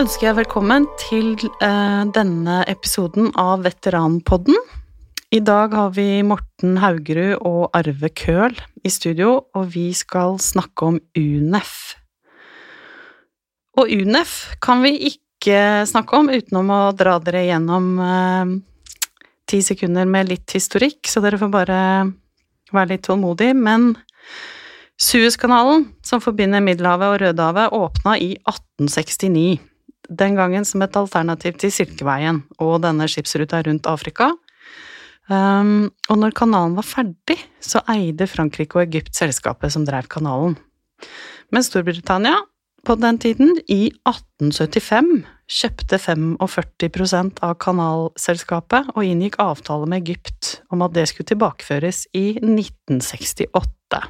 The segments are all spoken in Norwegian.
Ønsker jeg velkommen til uh, denne episoden av Veteranpodden. I dag har vi Morten Haugerud og Arve Køhl i studio, og vi skal snakke om UNEF. Og UNEF kan vi ikke snakke om utenom å dra dere gjennom eh, ti sekunder med litt historikk, så dere får bare være litt tålmodige. Men Suezkanalen, som forbinder Middelhavet og Rødehavet, åpna i 1869. Den gangen som et alternativ til Silkeveien og denne skipsruta rundt Afrika. Um, og når kanalen var ferdig, så eide Frankrike og Egypt selskapet som drev kanalen. Men Storbritannia, på den tiden, i 1875, kjøpte 45% av kanalselskapet og inngikk avtale med Egypt om at det skulle tilbakeføres i 1968.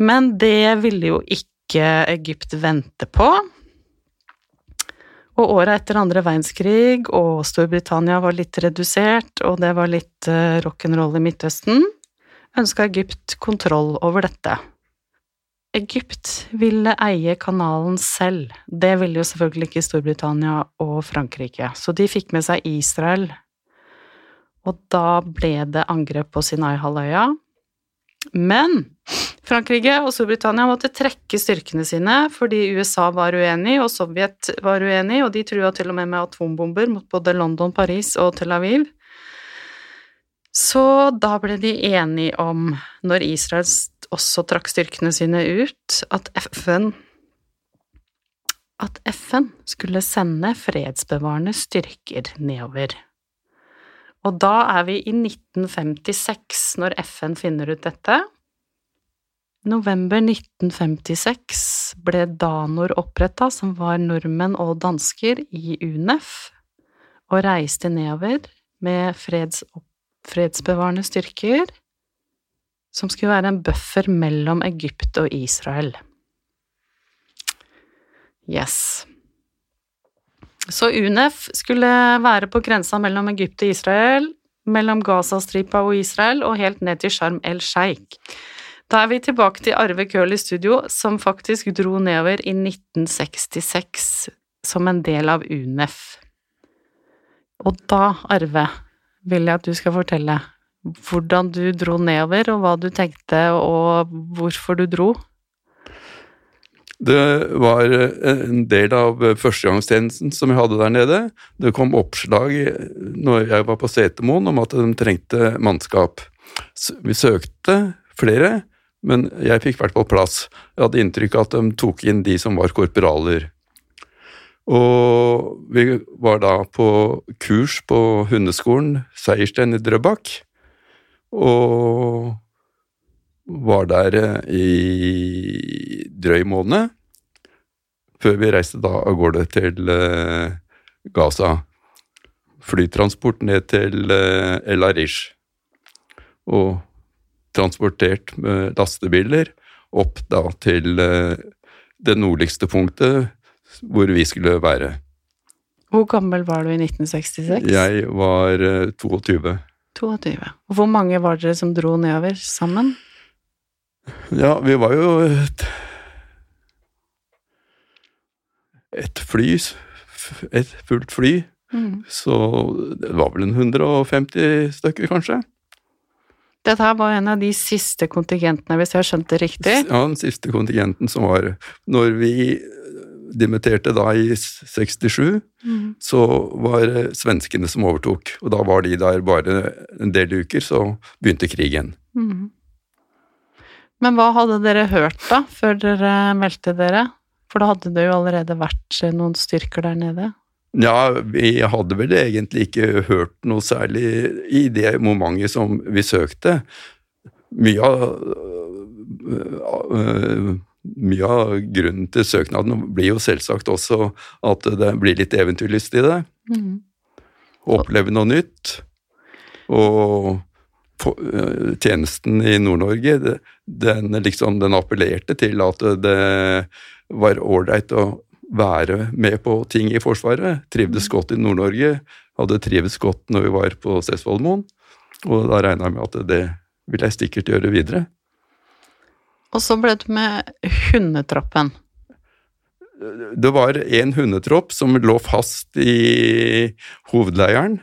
Men det ville jo ikke Egypt vente på. Og åra etter andre verdenskrig, og Storbritannia var litt redusert, og det var litt uh, rock'n'roll i Midtøsten, ønska Egypt kontroll over dette. Egypt ville eie kanalen selv. Det ville jo selvfølgelig ikke Storbritannia og Frankrike, så de fikk med seg Israel. Og da ble det angrep på Sinai-halvøya. Men Frankrike og Storbritannia måtte trekke styrkene sine fordi USA var uenig, og Sovjet var uenig, og de trua til og med med atombomber mot både London, Paris og Tel Aviv. Så da ble de enige om, når Israel også trakk styrkene sine ut, at FN at FN skulle sende fredsbevarende styrker nedover. Og da er vi i 1956, når FN finner ut dette. November 1956 ble Danor oppretta, som var nordmenn og dansker i UNEF, og reiste nedover med freds fredsbevarende styrker, som skulle være en buffer mellom Egypt og Israel. Yes. Så UNEF skulle være på grensa mellom Egypt og Israel, mellom Gazastripa og Israel, og helt ned til Sharm el Sheikh. Da er vi tilbake til Arve Køhl i studio, som faktisk dro nedover i 1966 som en del av UNEF. Og da, Arve, vil jeg at du skal fortelle hvordan du dro nedover, og hva du tenkte, og hvorfor du dro. Det var en del av førstegangstjenesten som jeg hadde der nede. Det kom oppslag når jeg var på Setermoen om at de trengte mannskap. Vi søkte flere, men jeg fikk i hvert plass. Jeg hadde inntrykk av at de tok inn de som var korporaler. Og vi var da på kurs på hundeskolen Seiersten i Drøbak. Og var der eh, i drøy måned, før vi reiste da av gårde til uh, Gaza. Flytransport ned til uh, El Arish. Og transportert med lastebiler opp da til det nordligste punktet hvor vi skulle være. Hvor gammel var du i 1966? Jeg var 22. 22. Og hvor mange var dere som dro nedover sammen? Ja, vi var jo et, et fly, et fullt fly. Mm. Så det var vel en 150 stykker, kanskje. Dette her var en av de siste kontingentene, hvis jeg har skjønt det riktig? Ja, den siste kontingenten som var Når vi dimitterte da i 67, mm. så var det svenskene som overtok. Og da var de der bare en del uker, så begynte krigen. Mm. Men hva hadde dere hørt da, før dere meldte dere? For da hadde det jo allerede vært noen styrker der nede? Ja, vi hadde vel egentlig ikke hørt noe særlig i det momentet som vi søkte. Mye av, øh, mye av grunnen til søknaden blir jo selvsagt også at det blir litt eventyrlyst i det. Mm. Oppleve noe nytt. Og Eh, tjenesten i Nord-Norge, den, liksom, den appellerte til at det var ålreit å være med på ting i Forsvaret. Trivdes mm. godt i Nord-Norge. Hadde trivdes godt når vi var på Sesvollmoen. Og da regna jeg med at det ville jeg sikkert gjøre videre. Og så ble det med hundetroppen. Det var en hundetropp som lå fast i hovedleiren,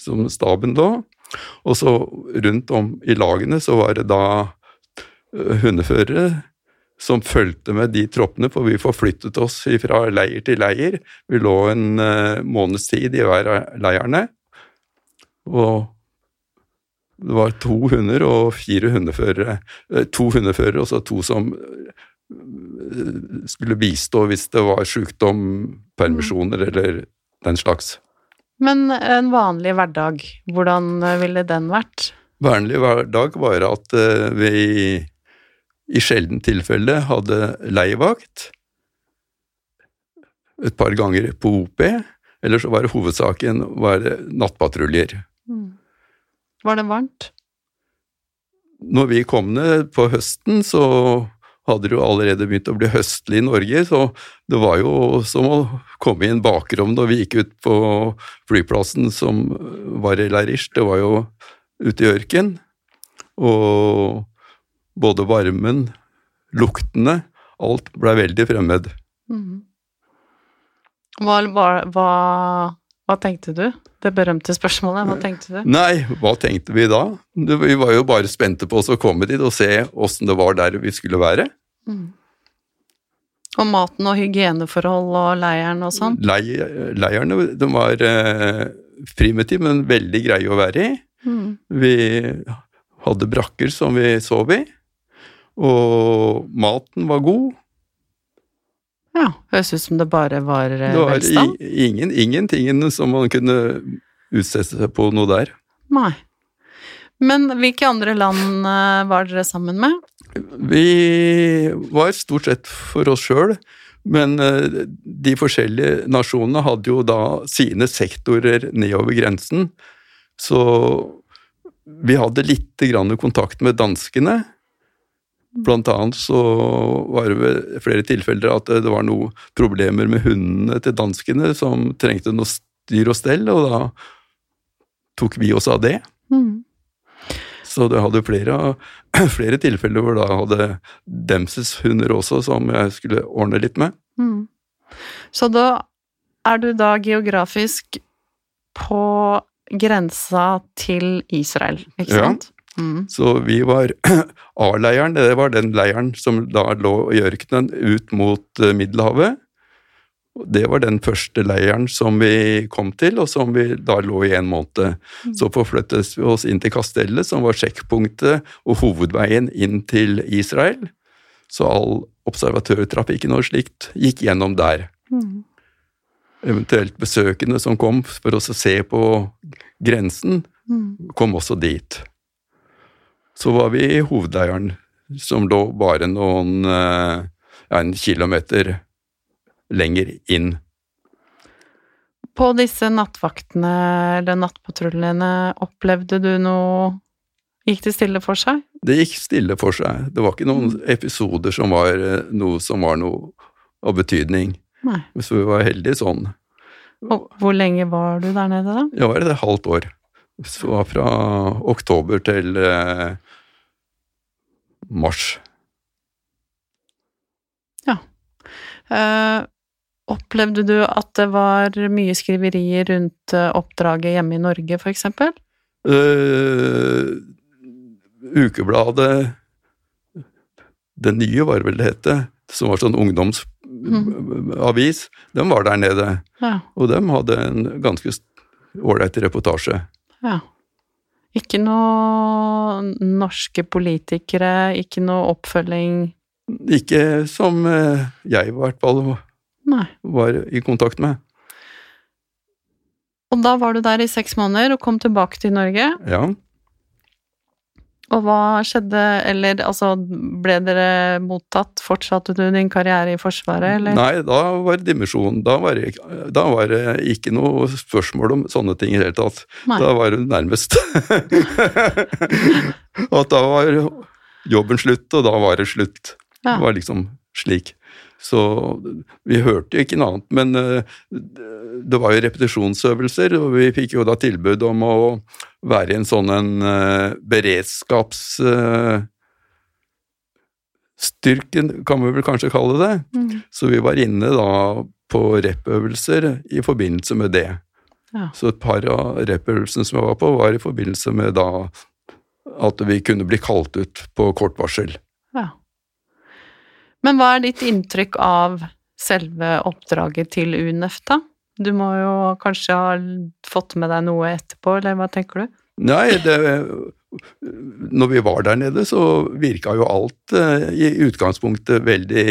som staben lå. Og så rundt om i lagene så var det da eh, hundeførere som fulgte med de troppene, for vi forflyttet oss fra leir til leir. Vi lå en uh, måneds tid i hver av leirene. Og det var to hunder og fire hundeførere. Uh, to hundeførere og så to som skulle bistå hvis det var sykdom, permisjoner eller den slags. Men en vanlig hverdag, hvordan ville den vært? Vanlig hverdag var at vi i sjelden tilfelle hadde leievakt et par ganger på OP, eller så var det hovedsaken var nattpatruljer. Mm. Var det varmt? Når vi kom ned på høsten, så hadde det jo allerede begynt å bli høstlig i Norge, så det var jo som å komme i en bakrom da vi gikk ut på flyplassen som var i Leirish. Det var jo ute i ørken. Og både varmen, luktene, alt ble veldig fremmed. Mm. Hva, hva, hva, tenkte du? Det berømte spørsmålet, hva tenkte du? Nei, hva tenkte vi da? Vi var jo bare spente på å komme dit og se åssen det var der vi skulle være. Mm. Og maten og hygieneforhold og leiren og sånn? leirene de var eh, primitive, men veldig greie å være i. Mm. Vi hadde brakker som vi sov i. Og maten var god. Ja, høres ut som det bare var, velstand. det var. Ingen, ingenting som man kunne utsette seg på noe der. Nei. Men hvilke andre land eh, var dere sammen med? Vi var stort sett for oss sjøl, men eh, de forskjellige nasjonene hadde jo da sine sektorer nedover grensen. Så vi hadde lite grann kontakt med danskene, Blant annet så var det ved flere tilfeller at det var noen problemer med hundene til danskene som trengte noe styr og stell, og da tok vi oss av det. Mm. Så det hadde flere, flere, tilfeller hvor da hadde demses hunder også, som jeg skulle ordne litt med. Mm. Så da er du da geografisk på grensa til Israel, ikke sant? Ja. Mm. Så vi var A-leiren, det var den leiren som da lå i ørkenen ut mot uh, Middelhavet. Det var den første leiren som vi kom til, og som vi da lå i en måned. Mm. Så forflyttet vi oss inn til Kastellet, som var sjekkpunktet og hovedveien inn til Israel. Så all observatørtrafikken og slikt gikk gjennom der. Mm. Eventuelt besøkende som kom for å se på grensen, mm. kom også dit så var vi i hovedleiren, som lå bare noen ja, en kilometer lenger inn. På disse nattvaktene eller nattpatruljene, opplevde du noe Gikk det stille for seg? Det gikk stille for seg. Det var ikke noen episoder som var noe som var noe av betydning. Nei. Så vi var heldige sånn. Og hvor lenge var du der nede, da? Jeg var et halvt år. Så det var fra oktober til eh, mars. Ja. Eh, opplevde du at det var mye skriverier rundt eh, oppdraget hjemme i Norge, for eksempel? Eh, ukebladet Det nye var vel det hette, som var sånn ungdomsavis, mm. den var der nede. Ja. Og dem hadde en ganske ålreit reportasje. Ja. Ikke noe norske politikere, ikke noe oppfølging? Ikke som eh, jeg i hvert fall var i kontakt med. Og da var du der i seks måneder og kom tilbake til Norge? Ja. Og hva skjedde, eller altså, ble dere mottatt? Fortsatte du din karriere i Forsvaret, eller? Nei, da var dimensjonen. Da var det, da var det ikke noe spørsmål om sånne ting i det hele tatt. Nei. Da var det nærmest At da var jobben slutt, og da var det slutt. Ja. Det var liksom slik. Så vi hørte jo ikke noe annet. Men eh, det var jo repetisjonsøvelser, og vi fikk jo da tilbud om å være i en sånn en eh, beredskaps... Eh, styrken, kan vi vel kanskje kalle det. Mm. Så vi var inne da på rep-øvelser i forbindelse med det. Ja. Så et par av rep-øvelsene som jeg var på, var i forbindelse med da at vi kunne bli kalt ut på kort varsel. Men hva er ditt inntrykk av selve oppdraget til UNF, da? Du må jo kanskje ha fått med deg noe etterpå, eller hva tenker du? Nei, det Når vi var der nede, så virka jo alt eh, i utgangspunktet veldig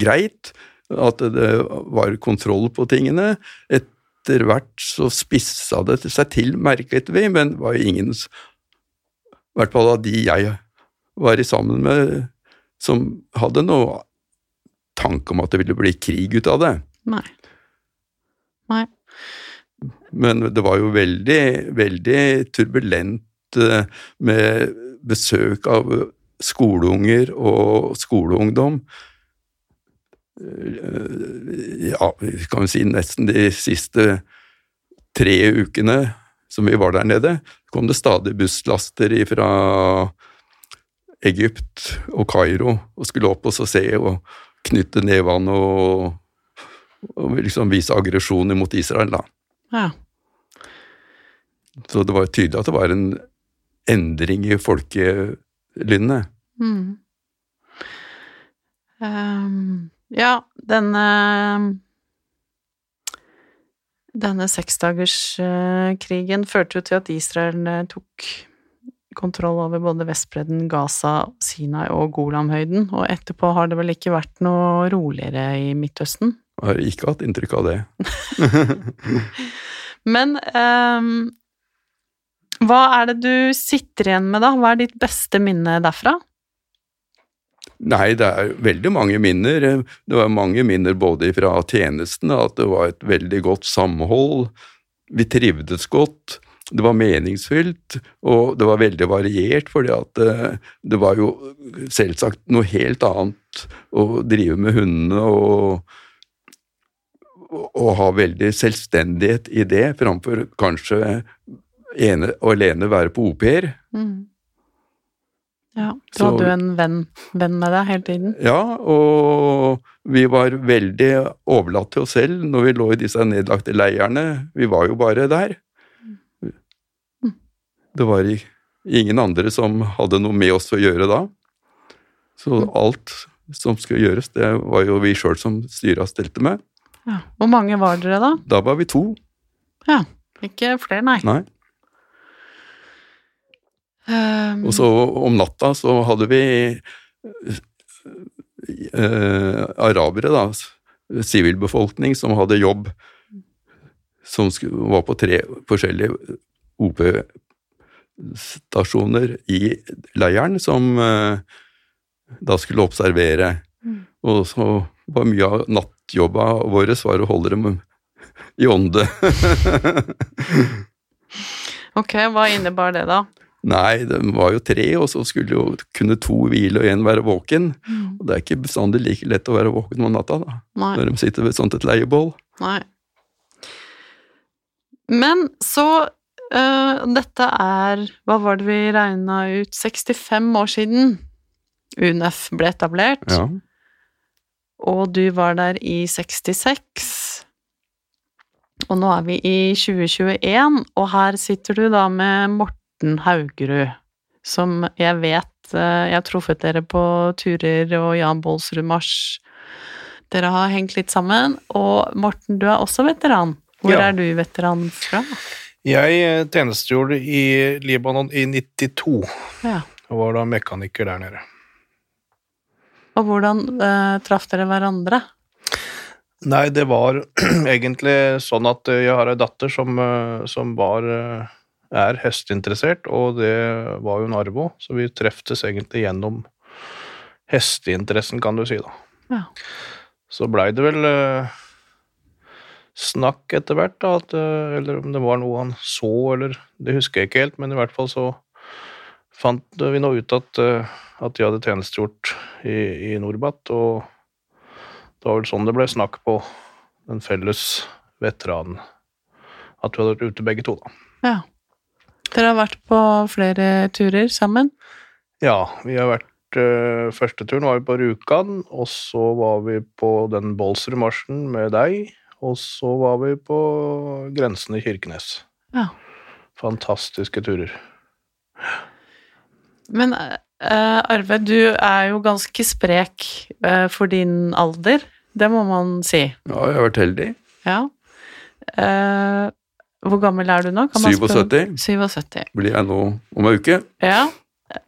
greit. At det var kontroll på tingene. Etter hvert så spissa det seg til, merket vi, men det var jo ingen I hvert fall av de jeg var i sammen med, som hadde noe tanke om at det ville bli krig ut av det. Nei. Nei. Men det var jo veldig, veldig turbulent eh, med besøk av skoleunger og skoleungdom. Eh, Ja, vi kan jo si nesten de siste tre ukene som vi var der nede, kom det stadig busslaster fra Egypt og Kairo og skulle opp og så se og knytte nevene og, og liksom vise aggresjon mot Israel, da. Ja. Så det var tydelig at det var en endring i folkelynnet. Mm. Um, ja, denne Denne seksdagerskrigen førte jo til at Israel eh, tok kontroll over både Vestbredden, Gaza, Sinai og Golanhøyden, og etterpå har det vel ikke vært noe roligere i Midtøsten? Jeg har ikke hatt inntrykk av det. Men um, hva er det du sitter igjen med, da? Hva er ditt beste minne derfra? Nei, det er veldig mange minner. Det var mange minner både fra tjenestene, at det var et veldig godt samhold. Vi trivdes godt. Det var meningsfylt, og det var veldig variert, fordi at eh, det var jo selvsagt noe helt annet å drive med hundene og, og ha veldig selvstendighet i det, framfor kanskje ene og alene være på au-pair. Mm. Ja, du hadde jo en venn, venn med deg hele tiden. Ja, og vi var veldig overlatt til oss selv når vi lå i disse nedlagte leirene. Vi var jo bare der. Det var ingen andre som hadde noe med oss å gjøre da. Så alt som skulle gjøres, det var jo vi sjøl som styra stelte med. Ja. Hvor mange var dere da? Da var vi to. Ja, ikke flere, nei. Nei. Um... Og så om natta så hadde vi eh, arabere, da, sivilbefolkning, som hadde jobb, som var på tre forskjellige OP-stasjoner i leiren, som eh, da skulle observere. Mm. Og så var mye av nattjobba vår var å holde dem i ånde. ok, hva innebar det da? Nei, de var jo tre, og så skulle jo kunne to hvile og én være våken. Og det er ikke bestandig like lett å være våken om natta da, Nei. når de sitter ved sånt et leiebål. Nei. Men så øh, Dette er Hva var det vi regna ut 65 år siden UNF ble etablert, Ja. og du var der i 66. Og nå er vi i 2021, og her sitter du da med Morten Haugerud, som jeg vet øh, Jeg har truffet dere på turer og Jan Baalsrud Mars. Dere har hengt litt sammen, og Morten, du er også veteran. Hvor Ja. er du veteran fra? Jeg eh, tjenestegjorde i Libanon i 92, Ja. og var da mekaniker der nede. Og hvordan eh, traff dere hverandre? Nei, det var egentlig sånn at eh, jeg har ei datter som, eh, som var er hesteinteressert, og det var jo en arvo, så vi treftes egentlig gjennom hesteinteressen, kan du si, da. Ja. Så blei det vel eh, snakk etter hvert, da, at, eh, eller om det var noe han så, eller Det husker jeg ikke helt, men i hvert fall så fant vi nå ut at, eh, at de hadde tjenestegjort i, i Norbat, og det var vel sånn det ble snakk på den felles veteranen. At vi hadde vært ute begge to, da. ja. Dere har vært på flere turer sammen? Ja, vi har vært eh, første turen var vi på Rjukan, og så var vi på den Bolsrud-marsjen med deg, og så var vi på grensen i Kirkenes. Ja. Fantastiske turer. Men uh, Arve, du er jo ganske sprek uh, for din alder. Det må man si. Ja, jeg har vært heldig. Ja. Uh, hvor gammel er du nå? Kan man 77 77. blir jeg nå om ei uke. Ja.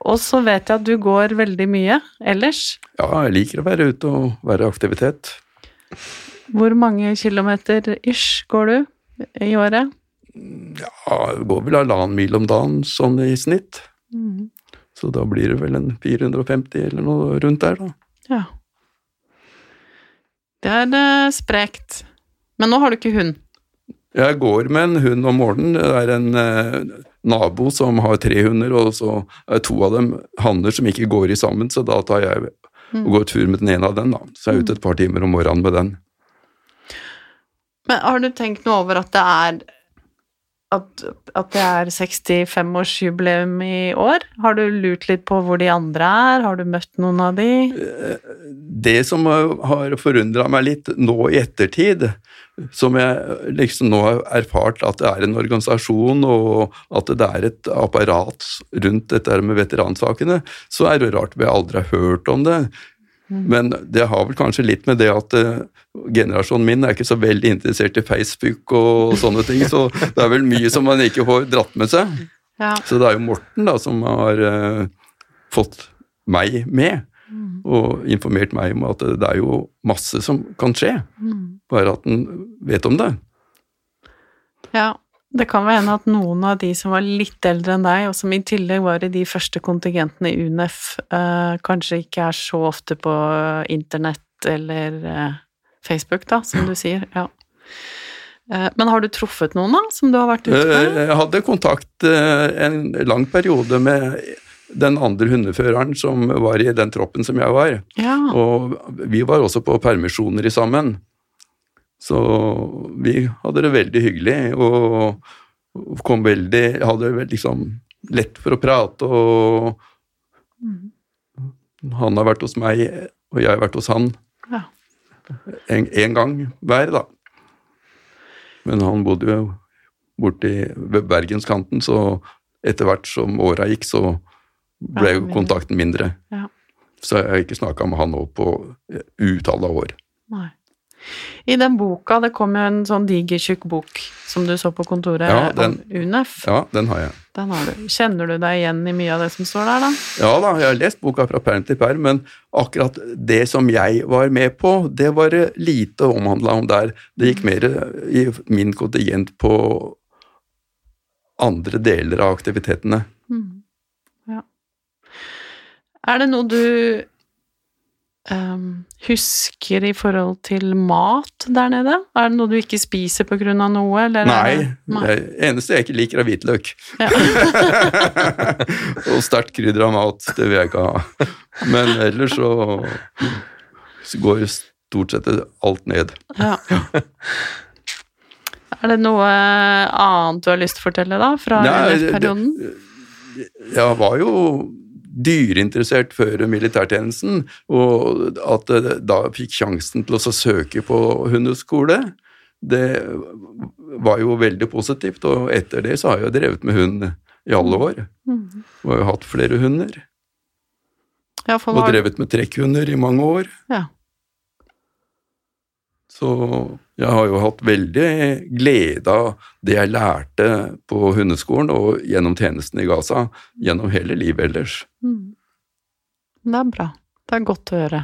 Og så vet jeg at du går veldig mye ellers. Ja, jeg liker å være ute og være i aktivitet. Hvor mange kilometer ish går du i året? Ja, det går vel halvannen mil om dagen sånn i snitt. Mm. Så da blir det vel en 450 eller noe rundt der, da. Ja. Det er eh, sprekt. Men nå har du ikke hund. Jeg går med en hund om morgenen. Det er en eh, nabo som har tre hunder, og så er to av dem hanner som ikke går i sammen, så da tar jeg og går tur med den ene av dem, da. Så jeg er ute et par timer om morgenen med den. Men har du tenkt noe over at det er at, at det er 65-årsjubileum i år? Har du lurt litt på hvor de andre er? Har du møtt noen av de? Det som har forundra meg litt nå i ettertid, som jeg liksom nå har erfart at det er en organisasjon og at det er et apparat rundt dette med veteransakene, så er det rart vi aldri har hørt om det. Men det har vel kanskje litt med det at uh, generasjonen min er ikke så veldig interessert i Facebook og sånne ting, så det er vel mye som man ikke får dratt med seg. Ja. Så det er jo Morten da som har uh, fått meg med, og informert meg om at det er jo masse som kan skje, bare at en vet om det. ja. Det kan være hende at noen av de som var litt eldre enn deg, og som i tillegg var i de første kontingentene i UNEF, eh, kanskje ikke er så ofte på internett eller eh, Facebook, da, som du sier. Ja. Eh, men har du truffet noen, da, som du har vært ute med? Eh, Jeg hadde kontakt eh, en lang periode med den andre hundeføreren som var i den troppen som jeg var. Ja. Og vi var også på permisjoner i sammen. Så vi hadde det veldig hyggelig og kom veldig Hadde det liksom lett for å prate og Han har vært hos meg, og jeg har vært hos han Ja. en, en gang hver, da. Men han bodde jo borti ved bergenskanten, så etter hvert som åra gikk, så ble jo kontakten mindre. Ja. Så jeg har ikke snakka med han nå på utallet av år. Nei. I den boka, det kom jo en sånn digertjukk bok som du så på kontoret Ja, den- om UNEF. Ja, den har jeg. Den har du. Kjenner du deg igjen i mye av det som står der, da? Ja da, jeg har lest boka fra perm til perm, men akkurat det som jeg var med på, det var lite omhandla om der. Det gikk mer i min kontingent på andre deler av aktivitetene. Ja. Er det noe du ehm, husker i forhold til mat der nede? Er det noe du ikke spiser på grunn av noe, eller? Nei, det- det eneste jeg ikke liker er hvitløk. Ja. Og sterkt av mat, det vil jeg ikke ha. Men ellers så, så går stort sett alt ned. Ja. Er det noe annet du har lyst til å fortelle, da, fra Nei, det- UNF-perioden? Jeg var jo dyreinteressert før militærtjenesten, og at jeg da fikk sjansen til å søke på hundeskole, det var jo veldig positivt, og etter det så har jeg drevet med hund i alle år. Mhm. Og har jo hatt flere hunder, Ja, for og drevet med trekkhunder i mange år. ja. Så jeg har jo hatt veldig glede av det jeg lærte på hundeskolen og gjennom tjenesten i Gaza, gjennom hele livet ellers. Mm. Det er bra. Det er godt å høre.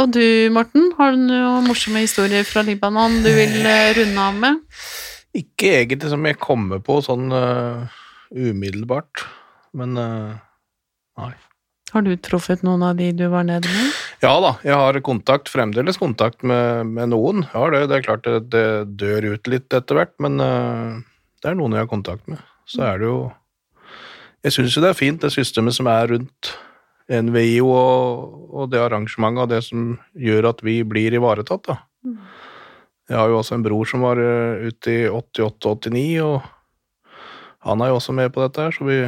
Og du, Morten, har du noen morsomme historier fra Libanon du vil eh, runde av med? Ikke egentlig som jeg kommer på sånn uh, umiddelbart, men uh, nei. Har du truffet noen av de du var nede med? Ja da, jeg har kontakt, fremdeles kontakt med, med noen. Ja, det, det er klart det, det dør ut litt etter hvert, men uh, det er noen jeg har kontakt med. Så er det jo Jeg syns jo det er fint, det systemet som er rundt NVIO og, og det arrangementet og det som gjør at vi blir ivaretatt, da. Jeg har jo også en bror som var eh, ute i 88-89, og han er jo også med på dette her, så vi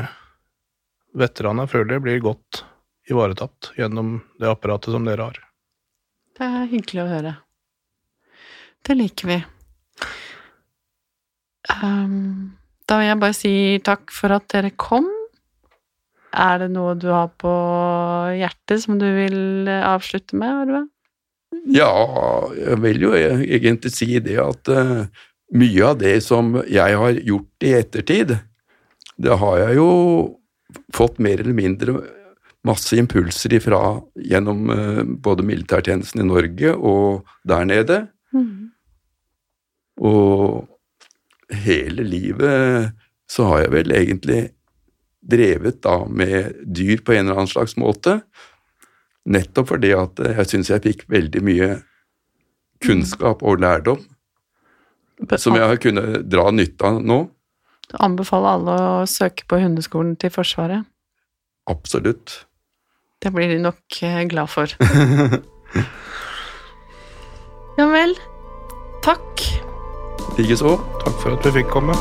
veteranene føler jeg blir godt ivaretatt gjennom det apparatet som dere har. Det er hyggelig å høre. Det liker vi. Um, da vil jeg bare si takk for at dere kom. Er det noe du har på hjertet som du vil avslutte med, Arve? Ja, jeg vil jo egentlig si det at uh, mye av det som jeg har gjort i ettertid, det har jeg jo fått mer eller mindre masse impulser ifra gjennom uh, både militærtjenesten i Norge og der nede. Mm. Og hele livet så har jeg vel egentlig drevet da med dyr på en eller annen slags måte. Nettopp fordi at jeg syns jeg fikk veldig mye kunnskap og lærdom som jeg har kunnet dra nytte av nå. Du anbefaler alle å søke på hundeskolen til Forsvaret. Absolutt. Det blir de nok eh, glad for. ja vel. Takk. Likeså. Takk for at vi fikk komme.